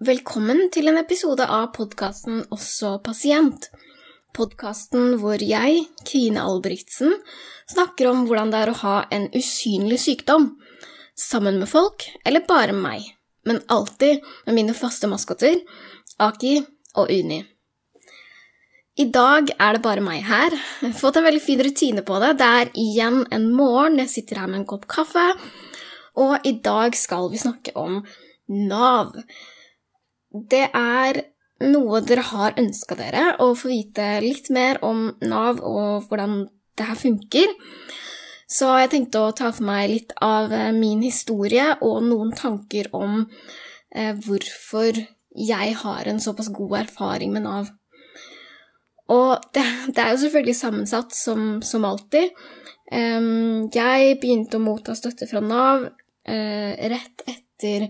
Velkommen til en episode av podkasten Også pasient. Podkasten hvor jeg, Kine Albrigtsen, snakker om hvordan det er å ha en usynlig sykdom. Sammen med folk, eller bare meg. Men alltid med mine faste maskoter, Aki og Uni. I dag er det bare meg her. Jeg har fått en veldig fin rutine på det. Det er igjen en morgen, jeg sitter her med en kopp kaffe, og i dag skal vi snakke om Nav. Det er noe dere har ønska dere, å få vite litt mer om Nav og hvordan det her funker. Så jeg tenkte å ta for meg litt av min historie og noen tanker om eh, hvorfor jeg har en såpass god erfaring med Nav. Og det, det, er jo selvfølgelig sammensatt, som, som alltid. Um, jeg begynte å motta støtte fra Nav uh, rett etter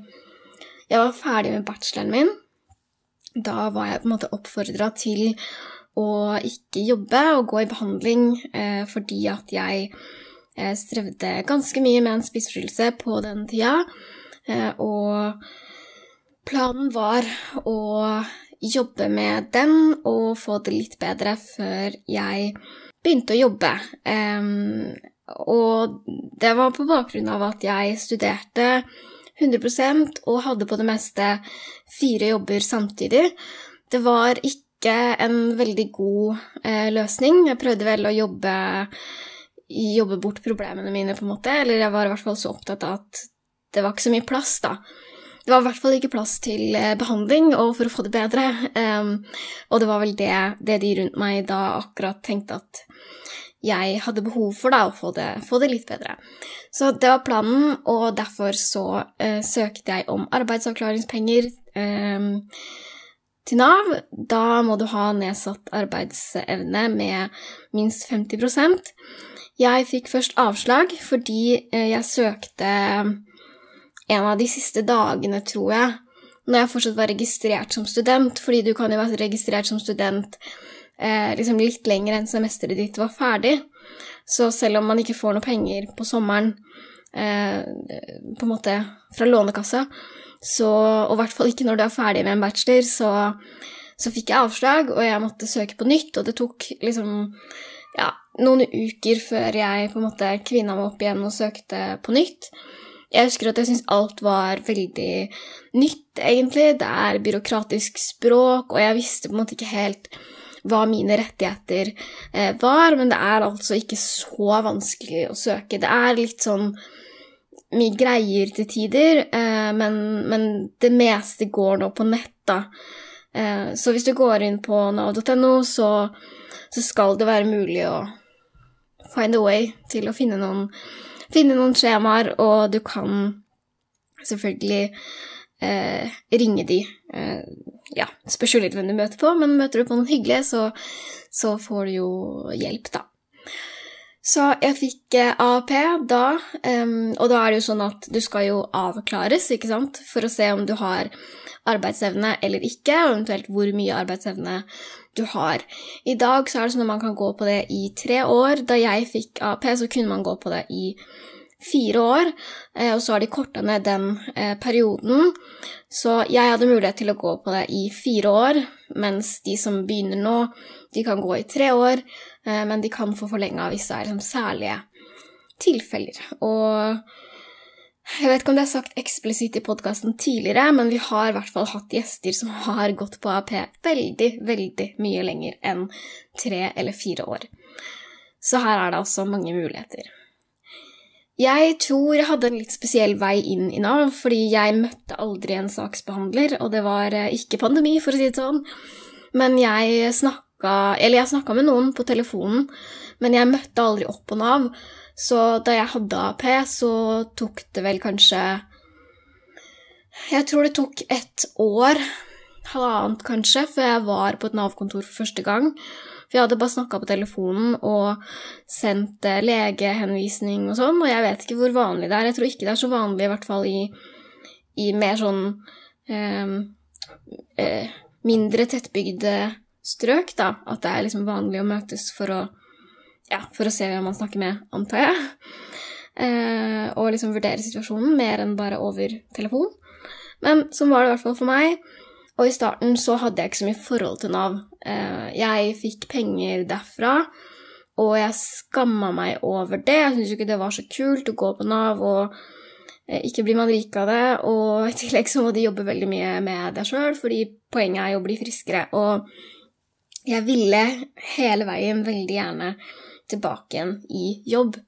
jeg var ferdig med bacheloren min. Da var jeg på en måte oppfordra til å ikke jobbe og gå i behandling eh, fordi at jeg eh, strevde ganske mye med en spiseforstyrrelse på den tida. og planen var å jobbe med den og få det litt bedre før jeg begynte å jobbe. Og det var på bakgrunn av at jeg studerte 100% og hadde på det meste fire jobber samtidig. Det var ikke en veldig god eh, løsning. Jeg prøvde vel å jobbe, jobbe bort problemene mine, på en måte. Eller jeg var i hvert fall så opptatt av at det var ikke så mye plass, da. Det var i hvert fall ikke plass til eh, behandling og for å få det bedre. Um, og det var vel det, det, de rundt meg da akkurat tenkte at jeg hadde behov for, da, å få det, få det litt bedre. Så det var planen, og derfor så uh, søkte jeg om arbeidsavklaringspenger um, til Nav. Da må du ha nedsatt arbeidsevne med minst 50% Jeg fikk først avslag fordi uh, jeg søkte en av de siste dagene, tror jeg, når jeg fortsatt var registrert som student, fordi du kan jo være registrert som student eh, liksom litt lenger enn semesteret ditt var ferdig. Så selv om man ikke får noe penger på sommeren, eh, på en måte fra Lånekassa, så, og i hvert fall ikke når du er ferdig med en bachelor, så, så fikk jeg avslag, og jeg måtte søke på nytt, og det tok liksom ja, noen uker før jeg på en måte kvinna meg opp igjen og søkte på nytt. Jeg husker at jeg syntes alt var veldig nytt, egentlig. Det er byråkratisk språk, og jeg visste på en måte ikke helt hva mine rettigheter eh, var, men det er altså ikke så vanskelig å søke. Det er litt sånn mye greier til tider, eh, men, men, det meste går nå på nett, da. Eh, så hvis du går inn på nav.no, så, så skal det være mulig å find a way til å finne noen finne noen skjemaer, og du kan selvfølgelig eh, ringe de. Eh, ja, spørs jo litt hvem du møter på, men møter du på noen hyggelige, så, så får du jo hjelp, da. Så jeg fikk eh, AAP da, og da er det jo sånn at du skal jo avklares, ikke sant, for å se om du har arbeidsevne eller ikke, og eventuelt hvor mye arbeidsevne du har. I dag så er det sånn at man kan gå på det i tre år. Da jeg fikk AAP, så kunne man gå på det i fire år, eh, og så har de korta ned den eh, perioden. Så jeg hadde mulighet til å gå på det i fire år, mens de som begynner nå, de kan gå i tre år, eh, men de kan få forlenga hvis det er liksom særlige tilfeller. Og jeg vet ikke om det er sagt eksplisitt i podkasten tidligere, men vi har i hvert fall hatt gjester som har gått på AP veldig, veldig mye lenger enn tre eller fire år. Så her er det også mange muligheter. Jeg tror jeg hadde en litt spesiell vei inn i Nav, fordi jeg møtte aldri en saksbehandler, og det var eh, ikke pandemi, for å si det sånn. Men jeg snakka Eller jeg snakka med noen på telefonen, men jeg møtte aldri opp på Nav. Så da jeg hadde AP, så tok det vel kanskje Jeg tror det tok et år, halvannet kanskje, før jeg var på et Nav-kontor for første gang. For jeg hadde bare snakka på telefonen og sendt eh, legehenvisning og sånn, og jeg vet ikke hvor vanlig det er. Jeg tror ikke det er så vanlig, i hvert fall i, i mer sånn eh, eh, mindre tettbygde strøk, da, at det er liksom vanlig å møtes for å ja, for å se hvem man snakker med, antar jeg. Eh, og liksom vurdere situasjonen mer enn bare over telefon. Men sånn var det i hvert fall for meg. Og i starten så hadde jeg ikke så mye forhold til Nav. Eh, jeg fikk penger derfra, og jeg skamma meg over det. Jeg syntes jo ikke det var så kult å gå på Nav, og eh, ikke blir man rik av det. Og i tillegg så må de jobbe veldig mye med deg sjøl, fordi poenget er jo å bli friskere. Og jeg ville hele veien veldig gjerne tilbake igjen i jobb.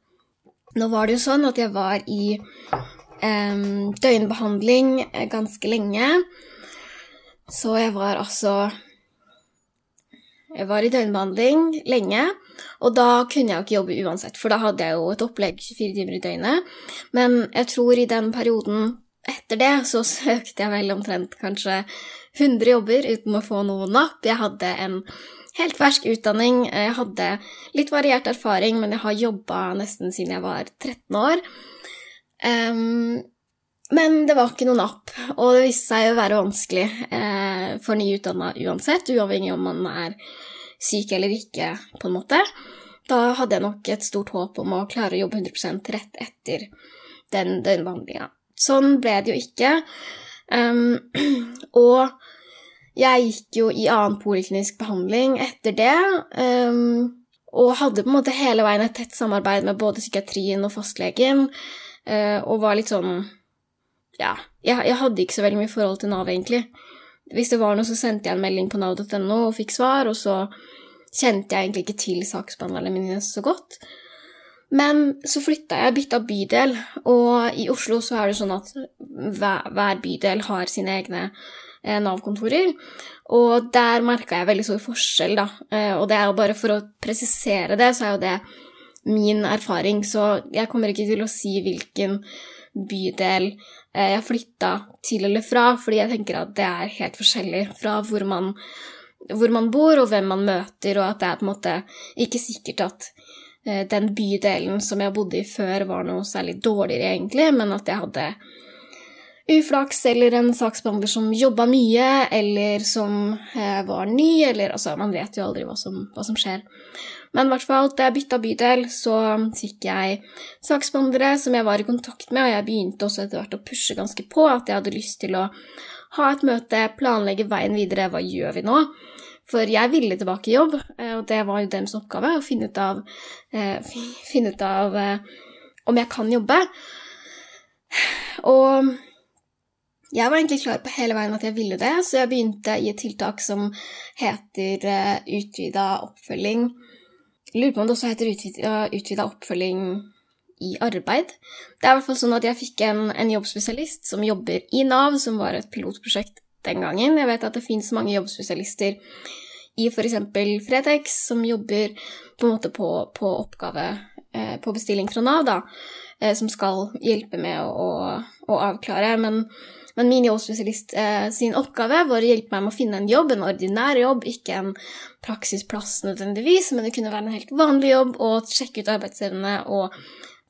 Nå var det jo sånn at jeg var i eh, døgnbehandling ganske lenge. Så jeg var altså Jeg var i døgnbehandling lenge, og da kunne jeg jo ikke jobbe uansett, for da hadde jeg jo et opplegg 24 timer i døgnet. Men jeg tror i den perioden etter det så søkte jeg vel omtrent kanskje 100 jobber uten å få noe napp. Jeg hadde en helt fersk utdanning, jeg hadde litt variert erfaring, men jeg har jobba nesten siden jeg var 13 år. Um, men det var ikke noen app, og det viste seg å være vanskelig eh, for nyutdanna uansett, uavhengig om man er syk eller ikke, på en måte. Da hadde jeg nok et stort håp om å klare å jobbe 100% rett etter den døgnbehandlinga. Sånn ble det jo ikke. Um, og jeg gikk jo i annen poliklinisk behandling etter det. Um, og hadde på en måte hele veien et tett samarbeid med både psykiatrien og fastlegen, uh, og var litt sånn ja, jeg, jeg, hadde ikke så veldig mye forhold til Nav, egentlig. Hvis det var noe, så sendte jeg en melding på nav.no og fikk svar, og så kjente jeg egentlig ikke til saksbehandlerne mine så godt. Men så flytta jeg, bytta bydel, og i Oslo så er det sånn at hver, hver bydel har sine egne eh, Nav-kontorer. Og der merka jeg veldig stor forskjell, da. Eh, og det er jo bare for å presisere det, så er jo det min erfaring, så jeg kommer ikke til å si hvilken bydel jeg flytta til eller fra, fordi jeg tenker at det er helt forskjellig fra hvor man, hvor man bor, og hvem man møter, og at det er på en måte ikke sikkert at eh, den bydelen som jeg bodde i før, var noe særlig dårligere, egentlig, men at jeg hadde uflaks eller en saksbehandler som jobba mye, eller som eh, var ny, eller altså Man vet jo aldri hva som, hva som skjer. Men i hvert fall, da jeg bytta bydel, så fikk jeg saksbehandlere som jeg var i kontakt med, og jeg begynte også etter hvert å pushe ganske på at jeg hadde lyst til å ha et møte, planlegge veien videre, hva gjør vi nå? For jeg ville tilbake i jobb, eh, og det var jo deres oppgave å finne ut av, eh, finne ut av eh, om jeg kan jobbe. Og jeg var egentlig klar på hele veien at jeg ville det, så jeg begynte i et tiltak som heter utvida oppfølging jeg lurer på om det også heter utvida oppfølging i arbeid. Det er i hvert fall sånn at jeg fikk en, en jobbspesialist som jobber i Nav, som var et pilotprosjekt den gangen. Jeg vet at det fins mange jobbspesialister i f.eks. Fretex som jobber på en måte på, på oppgave eh, på bestilling fra Nav, da, eh, som skal hjelpe med å, å, å avklare. Men men min jobbspesialist eh, sin oppgave var å hjelpe meg med å finne en jobb, en ordinær jobb, ikke en praksisplass nødvendigvis, men det kunne være en helt vanlig jobb, og sjekke ut arbeidsevne og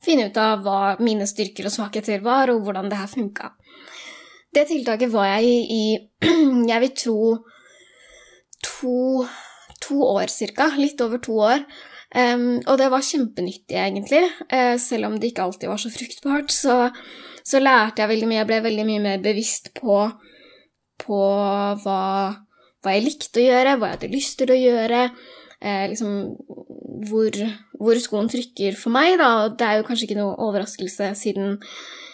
finne ut av hva mine styrker og svakheter var, og hvordan det her funka. Det tiltaket var jeg i, i jeg vil tro to, to år cirka, litt over to år. Um, og det var kjempenyttig, egentlig. Uh, selv om det ikke alltid var så fruktbart, så, så, lærte jeg veldig mye. Jeg ble veldig mye mer bevisst på, på hva, hva, jeg likte å gjøre, hva jeg hadde lyst til å gjøre. Uh, liksom hvor, hvor, skoen trykker for meg, da. Det er jo kanskje ikke noe overraskelse siden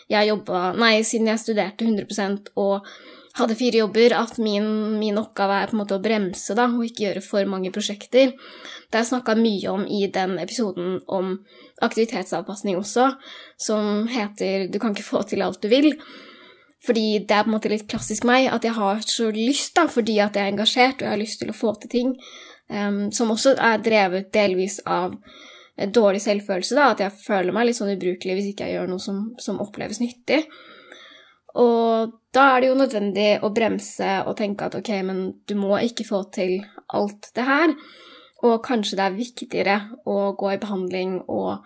jeg jobba Nei, siden jeg studerte 100% og hadde fire jobber, at min, min, oppgave er på en måte å bremse da, og ikke gjøre for mange prosjekter. Det har jeg snakka mye om i den episoden om aktivitetsavpasning også, som heter 'Du kan ikke få til alt du vil'. Fordi det er på en måte litt klassisk meg, at jeg har så lyst, da, fordi at jeg er engasjert og jeg har lyst til å få til ting, um, som også er drevet delvis av dårlig selvfølelse, da, at jeg føler meg litt sånn ubrukelig hvis ikke jeg gjør noe som, som oppleves nyttig. Og da er det jo nødvendig å bremse og tenke at ok, men du må ikke få til alt det her. Og kanskje det er viktigere å gå i behandling og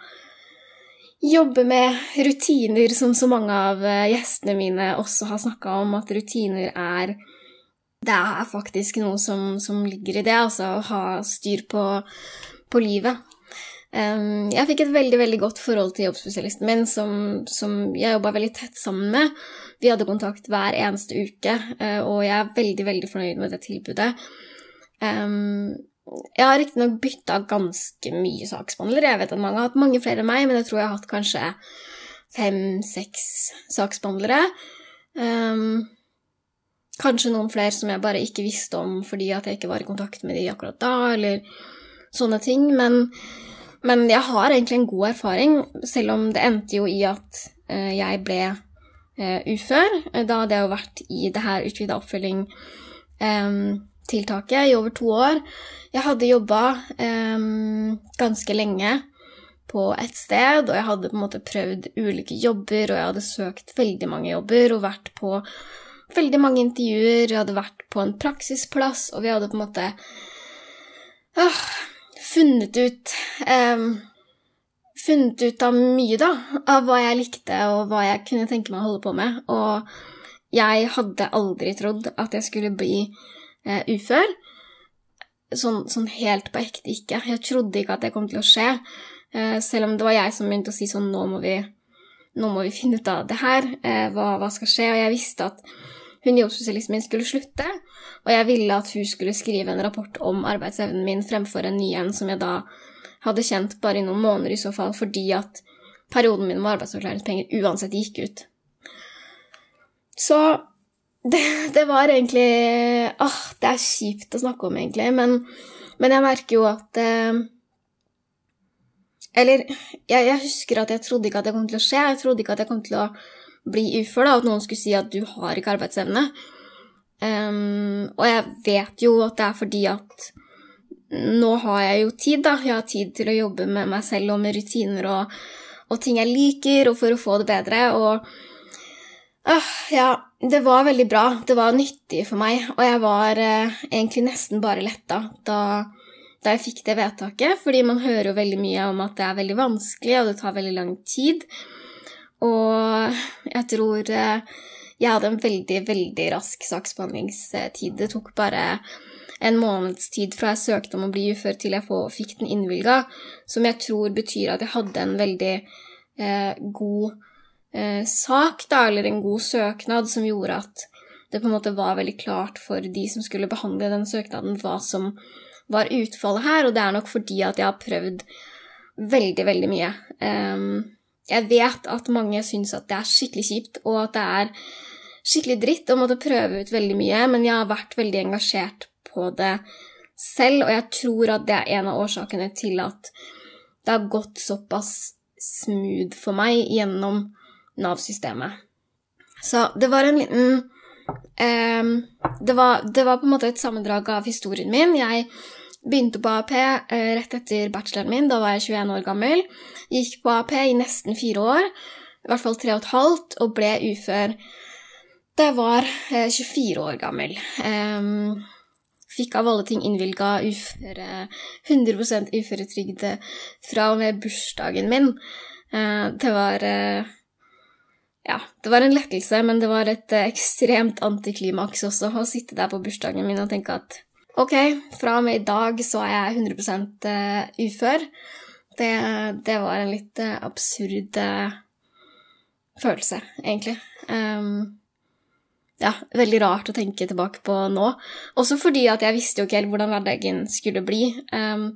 jobbe med rutiner, som så mange av eh, gjestene mine også har snakka om, at rutiner er Det er faktisk noe som, som ligger i det, altså å ha styr på, på livet. Jeg fikk et veldig veldig godt forhold til jobbspesialisten min, som, som jeg jobba veldig tett sammen med. Vi hadde kontakt hver eneste uke, uh, og jeg er veldig veldig fornøyd med det tilbudet. Jeg har riktignok bytta ganske mye saksbehandlere. Jeg vet at mange har hatt mange flere enn meg, men jeg tror jeg har hatt kanskje fem-seks saksbehandlere. Kanskje noen flere som jeg bare ikke visste om fordi at jeg ikke var i kontakt med de akkurat da, eller sånne ting. Men men jeg har egentlig en god erfaring, selv om det endte jo i at eh, jeg ble eh, ufør. Da hadde jeg jo vært i det her utvida oppfølging-tiltaket eh, i over to år. Jeg hadde jobba ganske lenge på et sted, og jeg hadde på en måte prøvd ulike jobber, og jeg hadde søkt veldig mange jobber og vært på veldig mange intervjuer. Jeg hadde vært på en praksisplass, og vi hadde på en måte øh, funnet ut um, Funnet ut av mye, da. Av hva jeg likte, og hva jeg kunne tenke meg å holde på med. Og jeg hadde aldri trodd at jeg skulle bli uh, ufør. Sånn, sånn, helt på ekte ikke. Jeg trodde ikke at det kom til å skje. Uh, selv om det var jeg som begynte å si sånn Nå må vi, nå må vi finne ut av det her. Uh, hva, hva skal skje? Og jeg visste at hun jobbspesialisten min skulle slutte, og jeg ville at hun skulle skrive en rapport om arbeidsevnen min fremfor en ny en som jeg da hadde kjent bare i noen måneder i så fall, fordi at perioden min med arbeidsavklaringspenger uansett gikk ut. Så det, det, var egentlig Åh, det er kjipt å snakke om, egentlig, men, men jeg merker jo at eh, Eller jeg, jeg, husker at jeg trodde ikke at det kom til å skje. Jeg trodde ikke at jeg kom til å bli ufør, da, at noen skulle si at du har ikke arbeidsevne. Um, og jeg vet jo at det er fordi at nå har jeg jo tid, da. Jeg har tid til å jobbe med meg selv og med rutiner og, og ting jeg liker, og for å få det bedre. Og uh, ja, det var veldig bra. Det var nyttig for meg. Og jeg var uh, egentlig nesten bare letta da, da jeg fikk det vedtaket, fordi man hører jo veldig mye om at det er veldig vanskelig, og det tar veldig lang tid. Og jeg tror uh, jeg hadde en veldig, veldig rask saksbehandlingstid. Det tok bare en måneds tid fra jeg søkte om å bli ufør til jeg fikk den innvilga, som jeg tror betyr at jeg hadde en veldig eh, god eh, sak, da, eller en god søknad, som gjorde at det på en måte var veldig klart for de som skulle behandle den søknaden, hva som var utfallet her, og det er nok fordi at jeg har prøvd veldig, veldig mye. Um, jeg vet at mange syns at det er skikkelig kjipt, og at det er skikkelig dritt å måtte prøve ut veldig mye, men jeg har vært veldig engasjert på det selv, og jeg tror at det er en av årsakene til at det har gått såpass smooth for meg gjennom Nav-systemet. Så det var en liten um, det, var, det, var, på en måte et sammendrag av historien min. Jeg begynte på AP eh, rett etter bacheloren min. Da var jeg 21 år gammel. Gikk på AP i nesten fire år, i hvert fall tre og et halvt, og ble ufør da jeg var eh, 24 år gammel. Fikk av alle ting innvilga uføre, 100% uføretrygd fra og med bursdagen min. Uh, det var Ja, det var en lettelse, men det var et ekstremt antiklimaks også å sitte der på bursdagen min og tenke at ok, fra og med i dag så er jeg 100 ufør. Det, det, var en litt absurd følelse, egentlig. Um, ja, veldig rart å tenke tilbake på nå. Også fordi at jeg visste jo ikke helt hvordan hverdagen skulle bli. Um,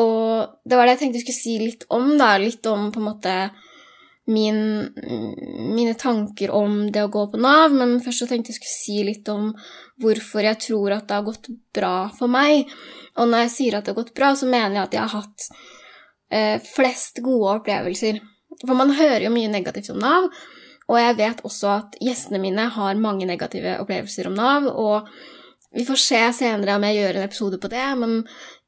og det var det jeg tenkte jeg skulle si litt om, da. Litt om på en måte min, mine tanker om det å gå på Nav. Men først så tenkte jeg skulle si litt om hvorfor jeg tror at det har gått bra for meg. Og når jeg sier at det har gått bra, så mener jeg at jeg har hatt eh, flest gode opplevelser. For man hører jo mye negativt om Nav. Og jeg vet også at gjestene mine har mange negative opplevelser om Nav, og vi får se senere om jeg gjør en episode på det, men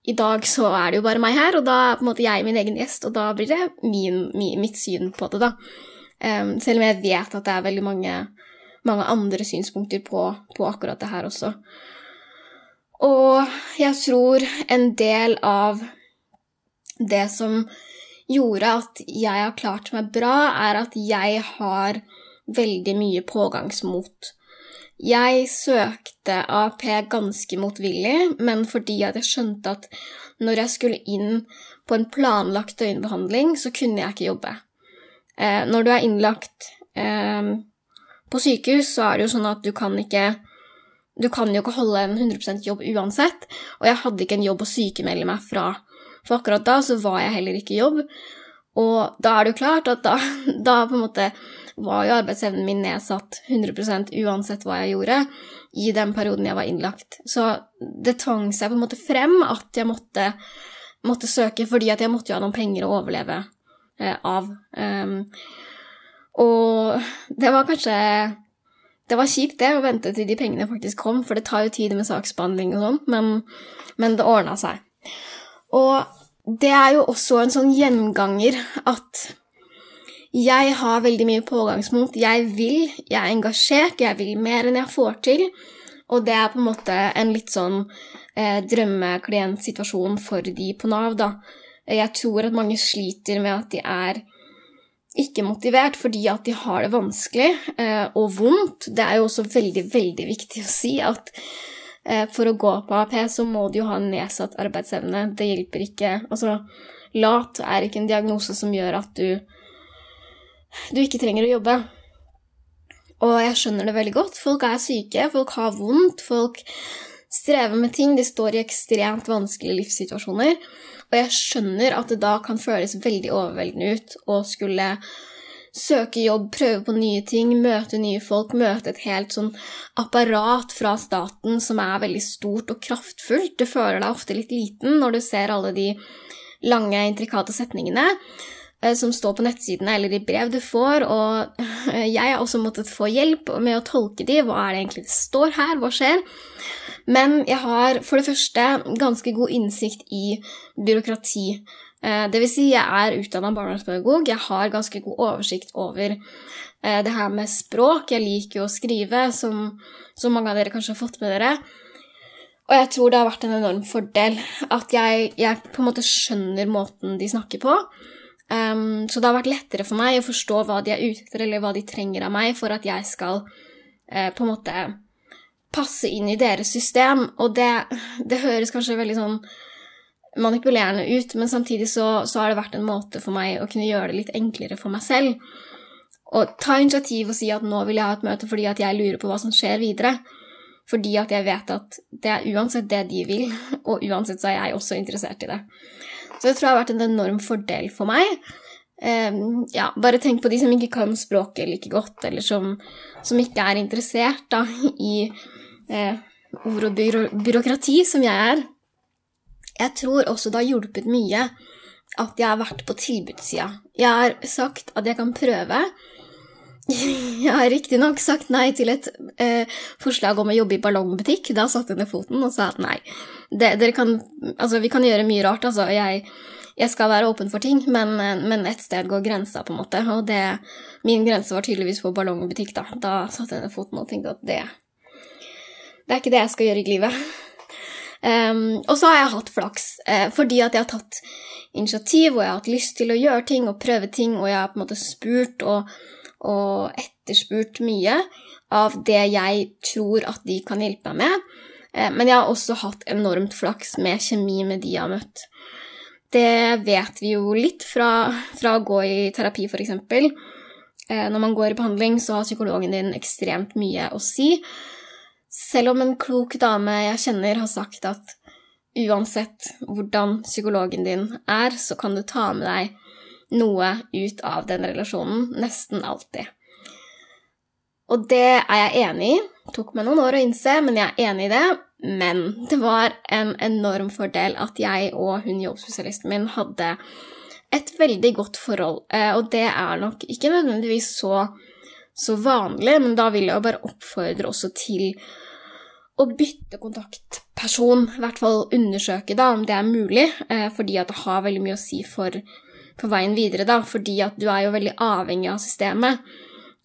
i dag så er det jo bare meg her, og da er på en måte jeg min egen gjest, og da blir det min, min, mitt syn på det, da. Um, selv om jeg vet at det er veldig mange, mange andre synspunkter på, på akkurat det her også. Og jeg tror en del av det som gjorde at jeg har klart meg bra, er at jeg har veldig mye pågangsmot. Jeg søkte AP ganske motvillig, men fordi jeg skjønte at når jeg skulle inn på en planlagt døgnbehandling, så kunne jeg ikke jobbe. Eh, når du er innlagt eh, på sykehus, så er det jo sånn at du kan ikke Du kan jo ikke holde en 100% jobb uansett, og jeg hadde ikke en jobb å sykemelde meg fra. For akkurat da så var jeg heller ikke i jobb, og da er det jo klart at da, da på en måte var jo arbeidsevnen min nedsatt 100% uansett hva jeg gjorde, i den perioden jeg var innlagt. Så det tvang seg på en måte frem at jeg måtte, måtte søke, fordi at jeg måtte jo ha noen penger å overleve eh, av. Um, og det var kanskje Det var kjipt, det, å vente til de pengene faktisk kom, for det tar jo tid med saksbehandling og sånn, men, men det ordna seg. Og det er jo også en sånn gjenganger at jeg har veldig mye pågangsmot. Jeg vil, jeg er engasjert, jeg vil mer enn jeg får til. Og det er på en måte en litt sånn eh, drømmeklientsituasjon for de på Nav, da. Jeg tror at mange sliter med at de er ikke motivert fordi at de har det vanskelig eh, og vondt. Det er jo også veldig, veldig viktig å si at eh, for å gå på AP så må du jo ha nedsatt arbeidsevne. Det hjelper ikke Altså, lat er ikke en diagnose som gjør at du du ikke trenger å jobbe. Og jeg skjønner det veldig godt. Folk er syke, folk har vondt, folk strever med ting, de står i ekstremt vanskelige livssituasjoner. Og jeg skjønner at det da kan føles veldig overveldende ut å skulle søke jobb, prøve på nye ting, møte nye folk, møte et helt sånn apparat fra staten som er veldig stort og kraftfullt. Du føler deg ofte litt liten når du ser alle de lange, intrikate setningene som står på nettsidene eller i brev du får, og jeg har også måttet få hjelp med å tolke de. Hva er det egentlig det står her? Hva skjer? Men jeg har for det første ganske god innsikt i byråkrati. Eh, det vil si, jeg er utdanna barnevernspedagog, jeg har ganske god oversikt over eh, det her med språk. Jeg liker jo å skrive, som, som mange av dere kanskje har fått med dere. Og jeg tror det har vært en enorm fordel at jeg, jeg på en måte skjønner måten de snakker på. Um, så det har vært lettere for meg å forstå hva de er ute etter, eller hva de trenger av meg, for at jeg skal uh, på en måte passe inn i deres system. Og det, det høres kanskje veldig sånn manipulerende ut, men samtidig så, så, har det vært en måte for meg å kunne gjøre det litt enklere for meg selv. Og ta initiativ og si at nå vil jeg ha et møte fordi at jeg lurer på hva som skjer videre. Fordi at jeg vet at det er uansett det de vil, og uansett så er jeg også interessert i det. Så det tror jeg har vært en enorm fordel for meg. Um, ja, bare tenk på de som ikke kan språket like godt, eller som, som ikke er interessert da, i eh, ord og byro byråkrati, som jeg er. Jeg tror også det har hjulpet mye at jeg har vært på tilbudssida. Jeg har sagt at jeg kan prøve. Jeg har riktignok sagt nei til et eh, forslag om å jobbe i ballongbutikk. Da satte jeg ned foten og sa at nei. Det, dere kan, altså, vi kan gjøre mye rart, altså. Jeg, jeg skal være åpen for ting, men, men et sted går grensa, på en måte. Og det, min grense var tydeligvis på ballongbutikk, da. Da satte jeg ned foten og tenkte at det det er ikke det jeg skal gjøre i livet. Um, og så har jeg hatt flaks, uh, fordi at jeg har tatt initiativ, og jeg har hatt lyst til å gjøre ting og prøve ting, og jeg har på en måte spurt og, og etterspurt mye av det jeg tror at de kan hjelpe meg med. Uh, men jeg har også hatt enormt flaks med kjemi med de jeg har møtt. Det vet vi jo litt fra, fra å gå i terapi, f.eks. Uh, når man går i behandling, så har psykologen din ekstremt mye å si. Selv om en klok dame jeg kjenner, har sagt at uansett hvordan psykologen din er, så kan du ta med deg noe ut av den relasjonen. Nesten alltid. Og det er jeg enig i. Tok meg noen år å innse, men jeg er enig i det. Men det var en enorm fordel at jeg og hun jobbspesialisten min hadde et veldig godt forhold. Eh, og det er nok ikke nødvendigvis så, så vanlig, men da vil jeg jo bare oppfordre også til å bytte kontaktperson, i hvert fall undersøke da, om det er mulig, eh, fordi at det har veldig mye å si for, for, veien videre, da, fordi at du er jo veldig avhengig av systemet.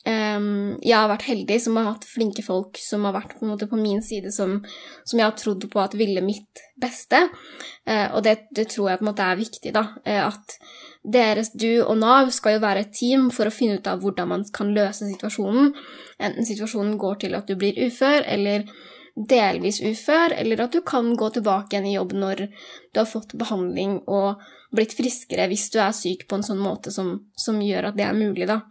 Um, jeg har vært heldig som har hatt flinke folk som har vært på, måte, på min side, som, som, jeg har trodd på at ville mitt beste. Uh, og det, det, tror jeg på en måte er viktig, da. Uh, at deres, du og Nav skal jo være et team for å finne ut av hvordan man kan løse situasjonen. Enten situasjonen går til at du blir ufør, eller delvis ufør, eller at du kan gå tilbake igjen i jobb når du har fått behandling og blitt friskere hvis du er syk på en sånn måte som, som gjør at det er mulig, da.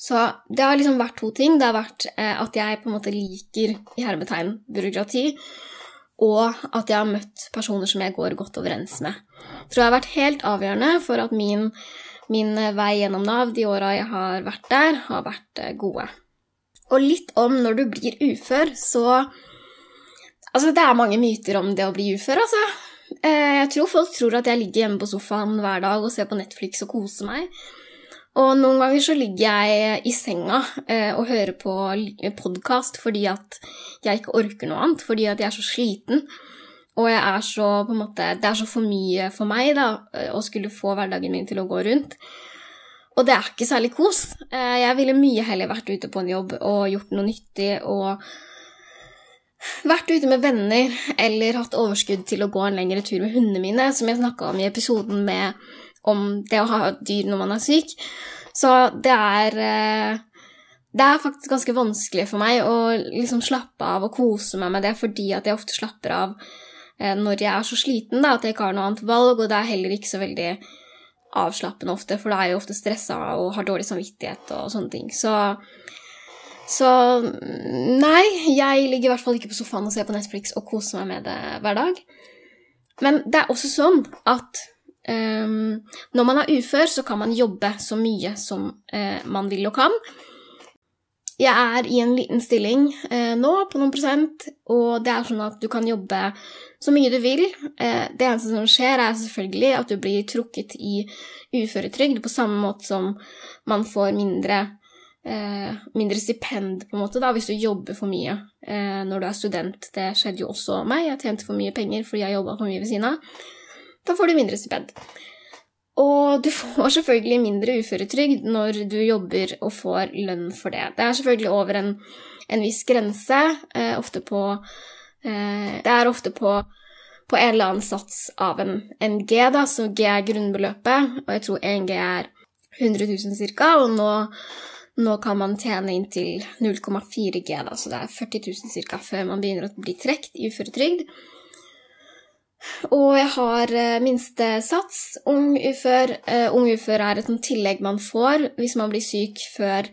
Så det har liksom vært to ting. Det har vært eh, at jeg på en måte liker i hermetegn byråkrati, og at jeg har møtt personer som jeg går godt overens med. Jeg tror jeg har vært helt avgjørende for at min, min vei gjennom Nav de åra jeg har vært der, har vært eh, gode. Og litt om når du blir ufør, så Altså, det er mange myter om det å bli ufør, altså. Eh, jeg tror folk tror at jeg ligger hjemme på sofaen hver dag og ser på Netflix og koser meg. Og noen ganger så ligger jeg i senga eh, og hører på podkast fordi at jeg ikke orker noe annet, fordi at jeg er så sliten. Og jeg er så, på en måte, det er så for mye for meg da, eh, å skulle få hverdagen min til å gå rundt. Og det er ikke særlig kos. Eh, jeg ville mye heller vært ute på en jobb og gjort noe nyttig og vært ute med venner eller hatt overskudd til å gå en lengre tur med hundene mine, som jeg snakka om i episoden med, om det å ha dyr når man er syk. Så det er eh, Det er faktisk ganske vanskelig for meg å liksom slappe av og kose meg med det, fordi at jeg ofte slapper av eh, når jeg er så sliten da, at jeg ikke har noe annet valg, og det er heller ikke så veldig avslappende ofte, for da er jeg ofte stressa og har dårlig samvittighet og sånne ting. Så, så nei, jeg ligger i hvert fall ikke på sofaen og ser på Netflix og koser meg med det hver dag. Men det er også sånn at um, når man er ufør, så kan man jobbe så mye som uh, man vil og kan. Jeg er i en liten stilling uh, nå, på noen prosent, og det er sånn at du kan jobbe så mye du vil. Uh, det eneste som skjer, er selvfølgelig at du blir trukket i uføretrygd, på samme måte som man får mindre, mindre stipend, på en måte, da, hvis du jobber for mye når du er student. Det skjedde jo også meg. Jeg tjente for mye penger fordi jeg jobba for mye ved siden av. Da får du mindre stipend. Og du får selvfølgelig mindre uføretrygd når du jobber og får lønn for det. Det er selvfølgelig over en, en viss grense, eh, ofte på eh, Det er ofte på, på, en eller annen sats av en, en, G, da, så G er grunnbeløpet, og jeg tror 1 G er 100 000 ca., og nå, nå, kan man tjene inntil 0,4 G, da, så det er 40 000 ca. før man begynner å bli trukket i uføretrygd. Og jeg har eh, minstesats ung ufør. Uh, ung ufør er et tillegg man får hvis man blir syk før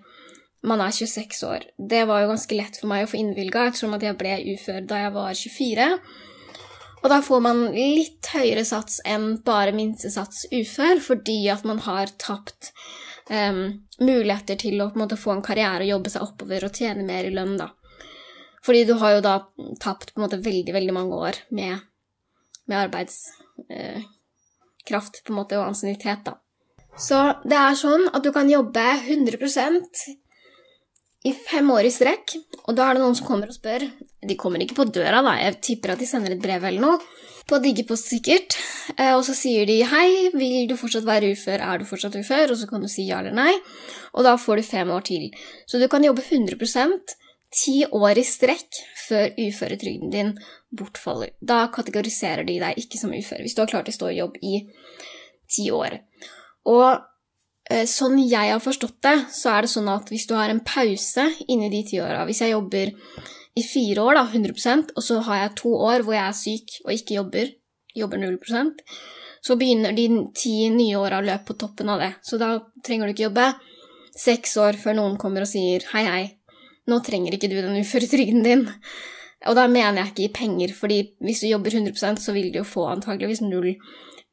man er 26 år. Det var jo ganske lett for meg å få innvilga, ettersom at jeg ble ufør da jeg var 24. Og da får man litt høyere sats enn bare minstesats ufør, fordi at man har tapt um, muligheter til å på en måte, få en karriere og jobbe seg oppover og tjene mer i lønn, da. Fordi du har jo da tapt på en måte veldig, veldig mange år med med arbeidskraft eh, på en måte, og ansiennitet, da. Så det er sånn at du kan jobbe 100% i fem år i strekk, og da er det noen som kommer og spør. De kommer ikke på døra, da, jeg tipper at de sender et brev eller noe. På Diggepost sikkert. Eh, og så sier de 'Hei, vil du fortsatt være ufør? Er du fortsatt ufør?' Og så kan du si ja eller nei, og da får du fem år til. Så du kan jobbe 100% ti år i strekk før uføretrygden din bortfaller. Da kategoriserer de deg ikke som ufør, hvis du har klart å stå i jobb i ti år. Og eh, sånn jeg har forstått det, så er det sånn at hvis du har en pause inni de ti åra Hvis jeg jobber i fire år, da, 100% og så har jeg to år hvor jeg er syk og ikke jobber, jobber 0% så begynner de ti nye åra å løpe på toppen av det. Så da trenger du ikke jobbe seks år før noen kommer og sier hei, hei, nå trenger ikke du den uføretrygden din. Og da mener jeg ikke i penger, fordi hvis du jobber 100% så vil du jo få antageligvis null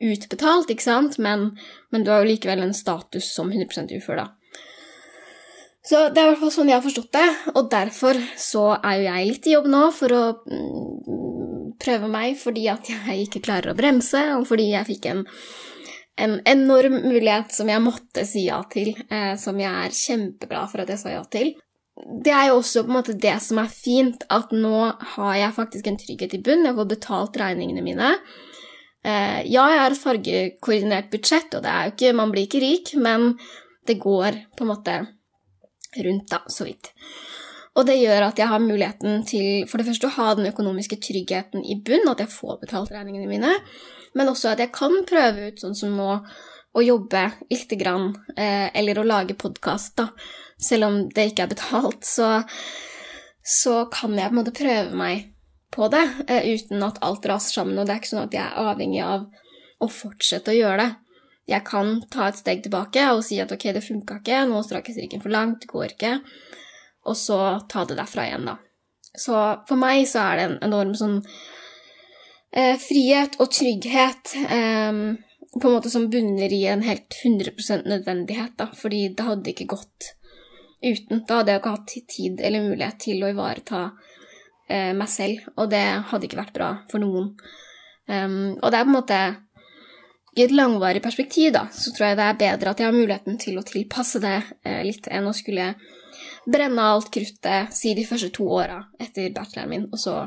utbetalt, ikke sant, men, men du har jo likevel en status som 100% ufør, da. Så det er i hvert fall sånn jeg har forstått det, og derfor så er jo jeg litt i jobb nå for å mm, prøve meg fordi at jeg ikke klarer å bremse, og fordi jeg fikk en, en enorm mulighet som jeg måtte si ja til, eh, som jeg er kjempeglad for at jeg sa ja til det er jo også på en måte det som er fint, at nå har jeg faktisk en trygghet i bunn. Jeg får betalt regningene mine. Eh, ja, jeg har et fargekoordinert budsjett, og det er jo ikke Man blir ikke rik, men det går på en måte rundt, da, så vidt. Og det gjør at jeg har muligheten til for det første å ha den økonomiske tryggheten i bunn, at jeg får betalt regningene mine, men også at jeg kan prøve ut, sånn som nå, å jobbe lite grann, eh, eller å lage podkast, da selv om det ikke er betalt. Så, så kan jeg på en måte prøve meg på det eh, uten at alt raser sammen. Og det er ikke sånn at jeg er avhengig av å fortsette å gjøre det. Jeg kan ta et steg tilbake og si at ok, det funka ikke, nå strakk jeg strikken for langt, det går ikke, og så ta det derfra igjen, da. Så for meg så er det en enorm sånn eh, frihet og trygghet eh, på en måte som bunner i en helt 100 nødvendighet, da, fordi det hadde ikke gått uten. Da hadde jeg ikke hatt tid eller mulighet til å ivareta eh, meg selv, og det hadde ikke vært bra for noen. Um, og det er på en måte I et langvarig perspektiv da, så tror jeg det er bedre at jeg har muligheten til å tilpasse det eh, litt, enn å skulle brenne alt kruttet, si de første to åra etter bacheloren min, og så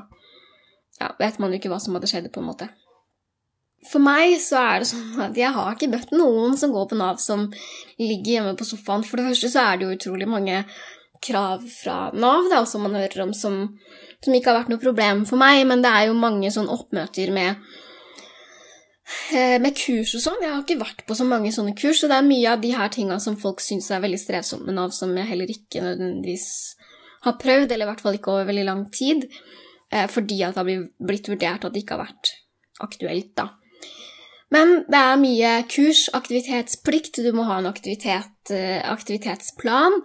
ja, vet man jo ikke hva som hadde skjedd, på en måte. For meg så er det sånn at jeg har ikke møtt noen som går på Nav som ligger hjemme på sofaen. For det første så er det jo utrolig mange krav fra Nav da, som man hører om som, som ikke har vært noe problem for meg, men det er jo mange sånn oppmøter med eh, med kurs og sånn. Jeg har ikke vært på så mange sånne kurs, så det er mye av de her tinga som folk syns er veldig strevsomt med Nav, som jeg heller ikke nødvendigvis har prøvd, eller i hvert fall ikke over veldig lang tid, eh, fordi at det har blitt vurdert at det ikke har vært aktuelt, da. Men det er mye kurs, aktivitetsplikt, du må ha en aktivitet, eh, aktivitetsplan.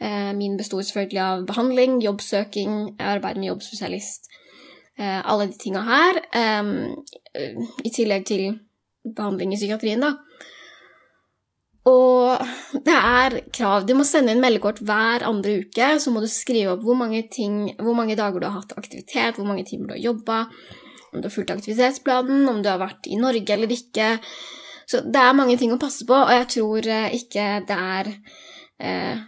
Eh, min består selvfølgelig av behandling, jobbsøking, arbeid med jobbspesialist. Eh, alle de tinga her. I tillegg til behandling i psykiatrien, da. Og det er krav. Du må sende inn meldekort hver andre uke. Så må du skrive opp hvor mange, ting, hvor mange dager du har hatt aktivitet, hvor mange timer du har jobba om du har fulgt aktivitetsplanen, om du har vært i Norge eller ikke. Så det er mange ting å passe på, og jeg tror eh, ikke det er eh,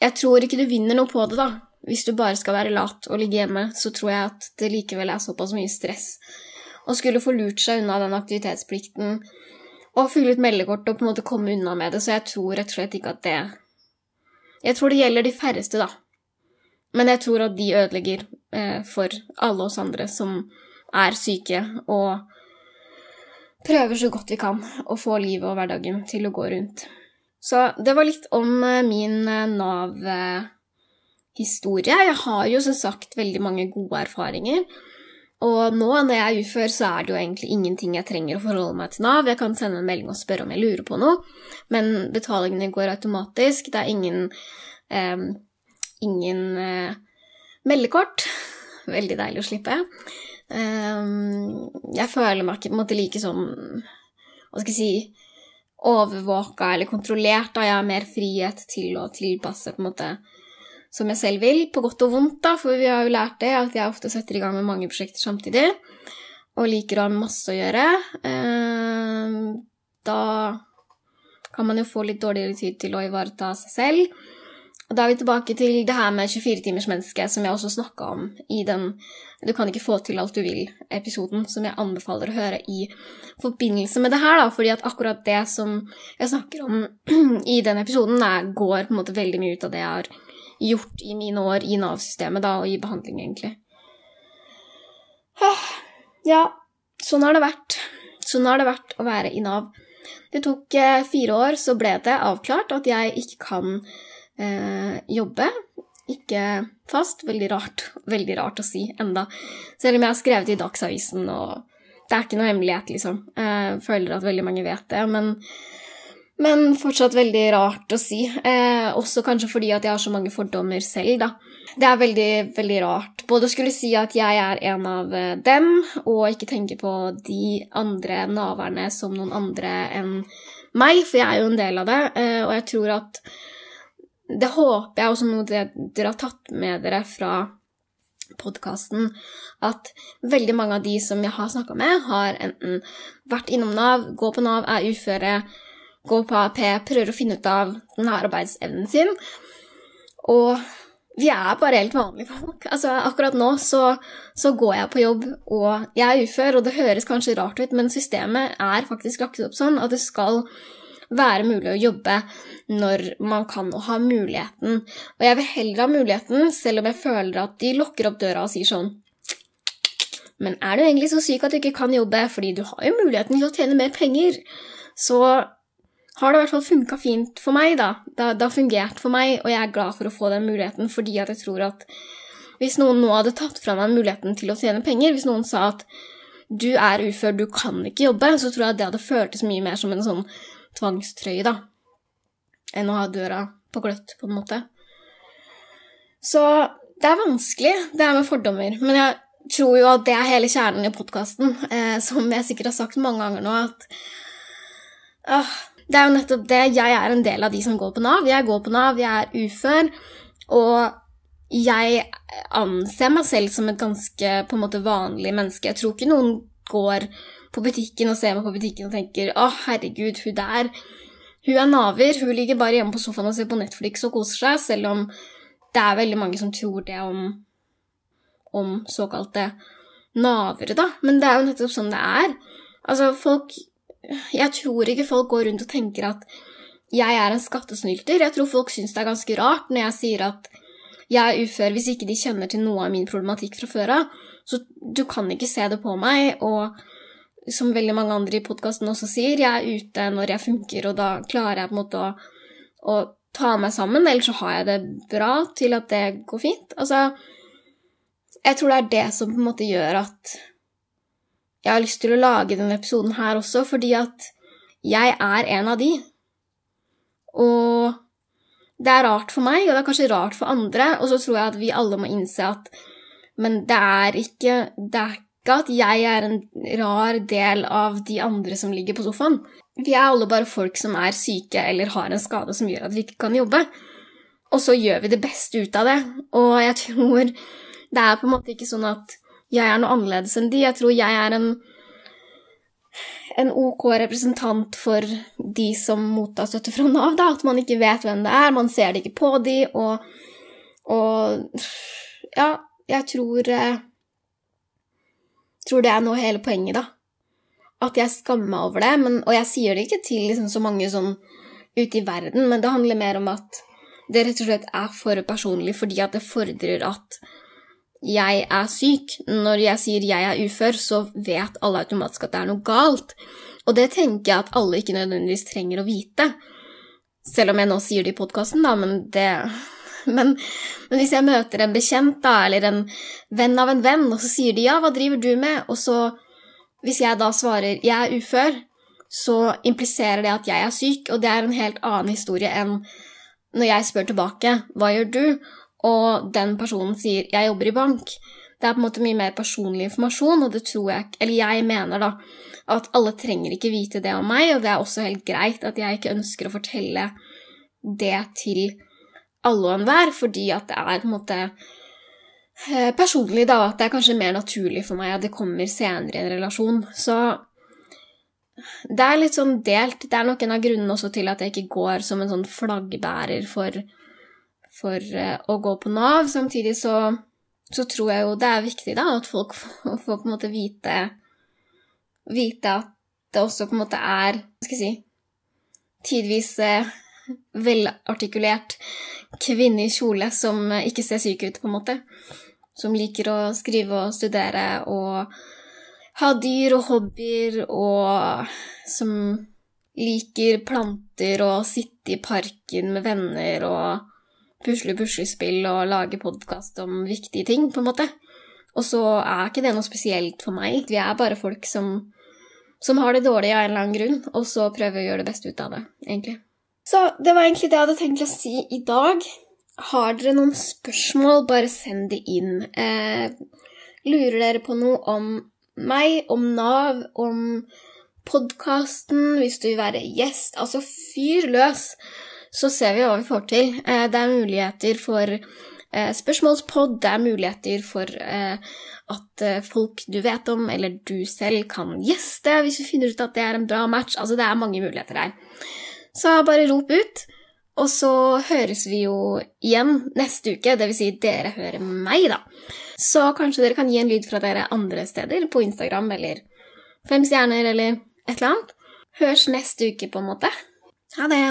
Jeg tror ikke du vinner noe på det, da. Hvis du bare skal være lat og ligge hjemme, så tror jeg at det likevel er såpass mye stress. Å skulle få lurt seg unna den aktivitetsplikten og fylle ut meldekort og på en måte komme unna med det, så jeg tror rett og slett ikke at det Jeg tror det gjelder de færreste, da. Men jeg tror at de ødelegger eh, for alle oss andre som er syke, og prøver så godt vi kan å få livet og hverdagen til å gå rundt. Så det var litt om eh, min eh, Nav-historie. Jeg har jo som sagt veldig mange gode erfaringer. Og nå når jeg er ufør, så er det jo egentlig ingenting jeg trenger å forholde meg til Nav. Jeg kan sende en melding og spørre om jeg lurer på noe, men betalingene går automatisk. Det er ingen, eh, ingen eh, meldekort. Veldig deilig å slippe. Ehm, jeg føler meg ikke på en måte like sånn Hva skal jeg si overvåka eller kontrollert. Da jeg har mer frihet til å tilpasse på en måte som jeg selv vil, på godt og vondt, da, for vi har jo lært det at jeg ofte setter i gang med mange prosjekter samtidig og liker å ha masse å gjøre. Ehm, da kan man jo få litt dårligere tid til å ivareta seg selv. Og da er vi tilbake til det her med 24-timersmennesket, som jeg også snakka om i den Du kan ikke få til alt du vil-episoden, som jeg anbefaler å høre i forbindelse med det her, da, fordi at akkurat det som jeg snakker om i den episoden, er, går på en måte veldig mye ut av det jeg har gjort i mine år i Nav-systemet, da, og i behandling, egentlig. Ja, sånn har det vært. Sånn har det vært å være i Nav. Det tok eh, fire år, så ble det avklart at jeg ikke kan eh, jobbe. Ikke fast. Veldig rart. Veldig rart å si enda. Selv om jeg har skrevet i Dagsavisen, og det er ikke noe hemmelighet, liksom. Jeg føler at veldig mange vet det, men, men fortsatt veldig rart å si. Eh, også kanskje fordi at jeg har så mange fordommer selv, da. Det er veldig, veldig rart både å skulle si at jeg er en av eh, dem, og ikke tenke på de andre naverne som noen andre enn meg, for jeg er jo en del av det, eh, og jeg tror at det håper jeg også noe dere har tatt med dere fra podkasten, at veldig mange av de som jeg har snakka med, har enten vært innom Nav, går på Nav, er uføre, går på AP, prøver å finne ut av denne arbeidsevnen sin. Og vi er bare helt vanlige folk. Altså, akkurat nå så, så, går jeg på jobb, og jeg er ufør, og det høres kanskje rart ut, men systemet er faktisk lagt opp sånn at det skal være mulig å jobbe når man kan og har muligheten. Og jeg vil heller ha muligheten, selv om jeg føler at de lukker opp døra og sier sånn Men er du egentlig så syk at du ikke kan jobbe? Fordi du har jo muligheten til å tjene mer penger. Så har det i hvert fall funka fint for meg, da. Det har fungert for meg, og jeg er glad for å få den muligheten fordi at jeg tror at hvis noen nå hadde tatt fra meg muligheten til å tjene penger, hvis noen sa at du er ufør, du kan ikke jobbe, så tror jeg det hadde føltes mye mer som en sånn tvangstrøye, da, enn å ha døra på gløtt, på en måte. Så det er vanskelig, det er med fordommer, men jeg tror jo at det er hele kjernen i podkasten, eh, som jeg sikkert har sagt mange ganger nå, at ah, det er jo nettopp det. Jeg er en del av de som går på Nav. Jeg går på Nav, jeg er ufør, og jeg anser meg selv som et ganske på en måte vanlig menneske. Jeg tror ikke noen går på butikken og ser meg på butikken og tenker 'Å, herregud, hun der Hun er naver. Hun ligger bare hjemme på sofaen og ser på Netflix og koser seg', selv om det er veldig mange som tror det om, om såkalte navere, da. Men det er jo nettopp sånn det er. Altså, folk Jeg tror ikke folk går rundt og tenker at jeg er en skattesnylter. Jeg tror folk syns det er ganske rart når jeg sier at jeg er ufør hvis ikke de kjenner til noe av min problematikk fra før av. Så du kan ikke se det på meg, og som veldig mange andre i podkasten også sier, jeg er ute når jeg funker, og da klarer jeg på en måte å, å ta meg sammen, eller så har jeg det bra til at det går fint. Altså, jeg tror det er det som på en måte gjør at jeg har lyst til å lage denne episoden her også, fordi at jeg er en av de. Og det er rart for meg, og det er kanskje rart for andre, og så tror jeg at vi alle må innse at Men det er ikke Det er ikke at jeg er en rar del av de andre som ligger på sofaen. Vi er alle bare folk som er syke eller har en skade som gjør at vi ikke kan jobbe. Og så gjør vi det beste ut av det. Og jeg tror det er på en måte ikke sånn at jeg er noe annerledes enn de. Jeg tror jeg er en en OK representant for de som mottar støtte fra Nav, da, at man ikke vet hvem det er, man ser det ikke på de, og, og Ja, jeg tror eh, tror det er nå hele poenget, da. At jeg skammer meg over det, men, og jeg sier det ikke til liksom, så mange sånn ute i verden, men det handler mer om at det rett og slett er for personlig fordi at det fordrer at jeg er syk. Når jeg sier jeg er ufør, så vet alle automatisk at det er noe galt. Og det tenker jeg at alle ikke nødvendigvis trenger å vite. Selv om jeg nå sier det i podkasten, da, men det men, men, hvis jeg møter en bekjent, da, eller en venn av en venn, og så sier de 'ja, hva driver du med?' og så Hvis jeg da svarer 'jeg er ufør', så impliserer det at jeg er syk, og det er en helt annen historie enn når jeg spør tilbake 'hva gjør du?' og den personen sier 'jeg jobber i bank', det er på en måte mye mer personlig informasjon, og det tror jeg Eller jeg mener, da, at alle trenger ikke vite det om meg, og det er også helt greit at jeg ikke ønsker å fortelle det til alle og enhver, fordi at det er på en måte eh, personlig, da, at det er kanskje mer naturlig for meg at det kommer senere i en relasjon. Så det er litt sånn delt. Det er nok en av grunnene også til at jeg ikke går som en sånn flaggbærer for for uh, å gå på Nav. Samtidig så, så, tror jeg jo det er viktig da, at folk får, på en måte vite, vite at det også på en måte er Hva skal jeg si Tidvis uh, velartikulert kvinne i kjole som uh, ikke ser syk ut, på en måte. Som liker å skrive og studere og ha dyr og hobbyer, og som liker planter og sitte i parken med venner og pusle-puslespill og lage podkast om viktige ting, på en måte. Og så er ikke det noe spesielt for meg. Vi er bare folk som, som har det dårlig av en eller annen grunn, og så prøver å gjøre det beste ut av det, egentlig. Så det var egentlig det jeg hadde tenkt å si i dag. Har dere noen spørsmål, bare send det inn. Eh, lurer dere på noe om meg, om Nav, om podkasten, hvis du vil være gjest? Altså, fyr løs! så ser vi hva vi får til. Eh, det er muligheter for eh, spørsmålspod, det er muligheter for eh, at folk du vet om, eller du selv, kan gjeste hvis vi finner ut at det er en bra match. Altså, det er mange muligheter her. Så bare rop ut. Og så høres vi jo igjen neste uke, dvs. Si dere hører meg, da. Så kanskje dere kan gi en lyd fra dere andre steder, på Instagram eller Fem stjerner eller et eller annet. Hørs neste uke, på en måte. Ha det.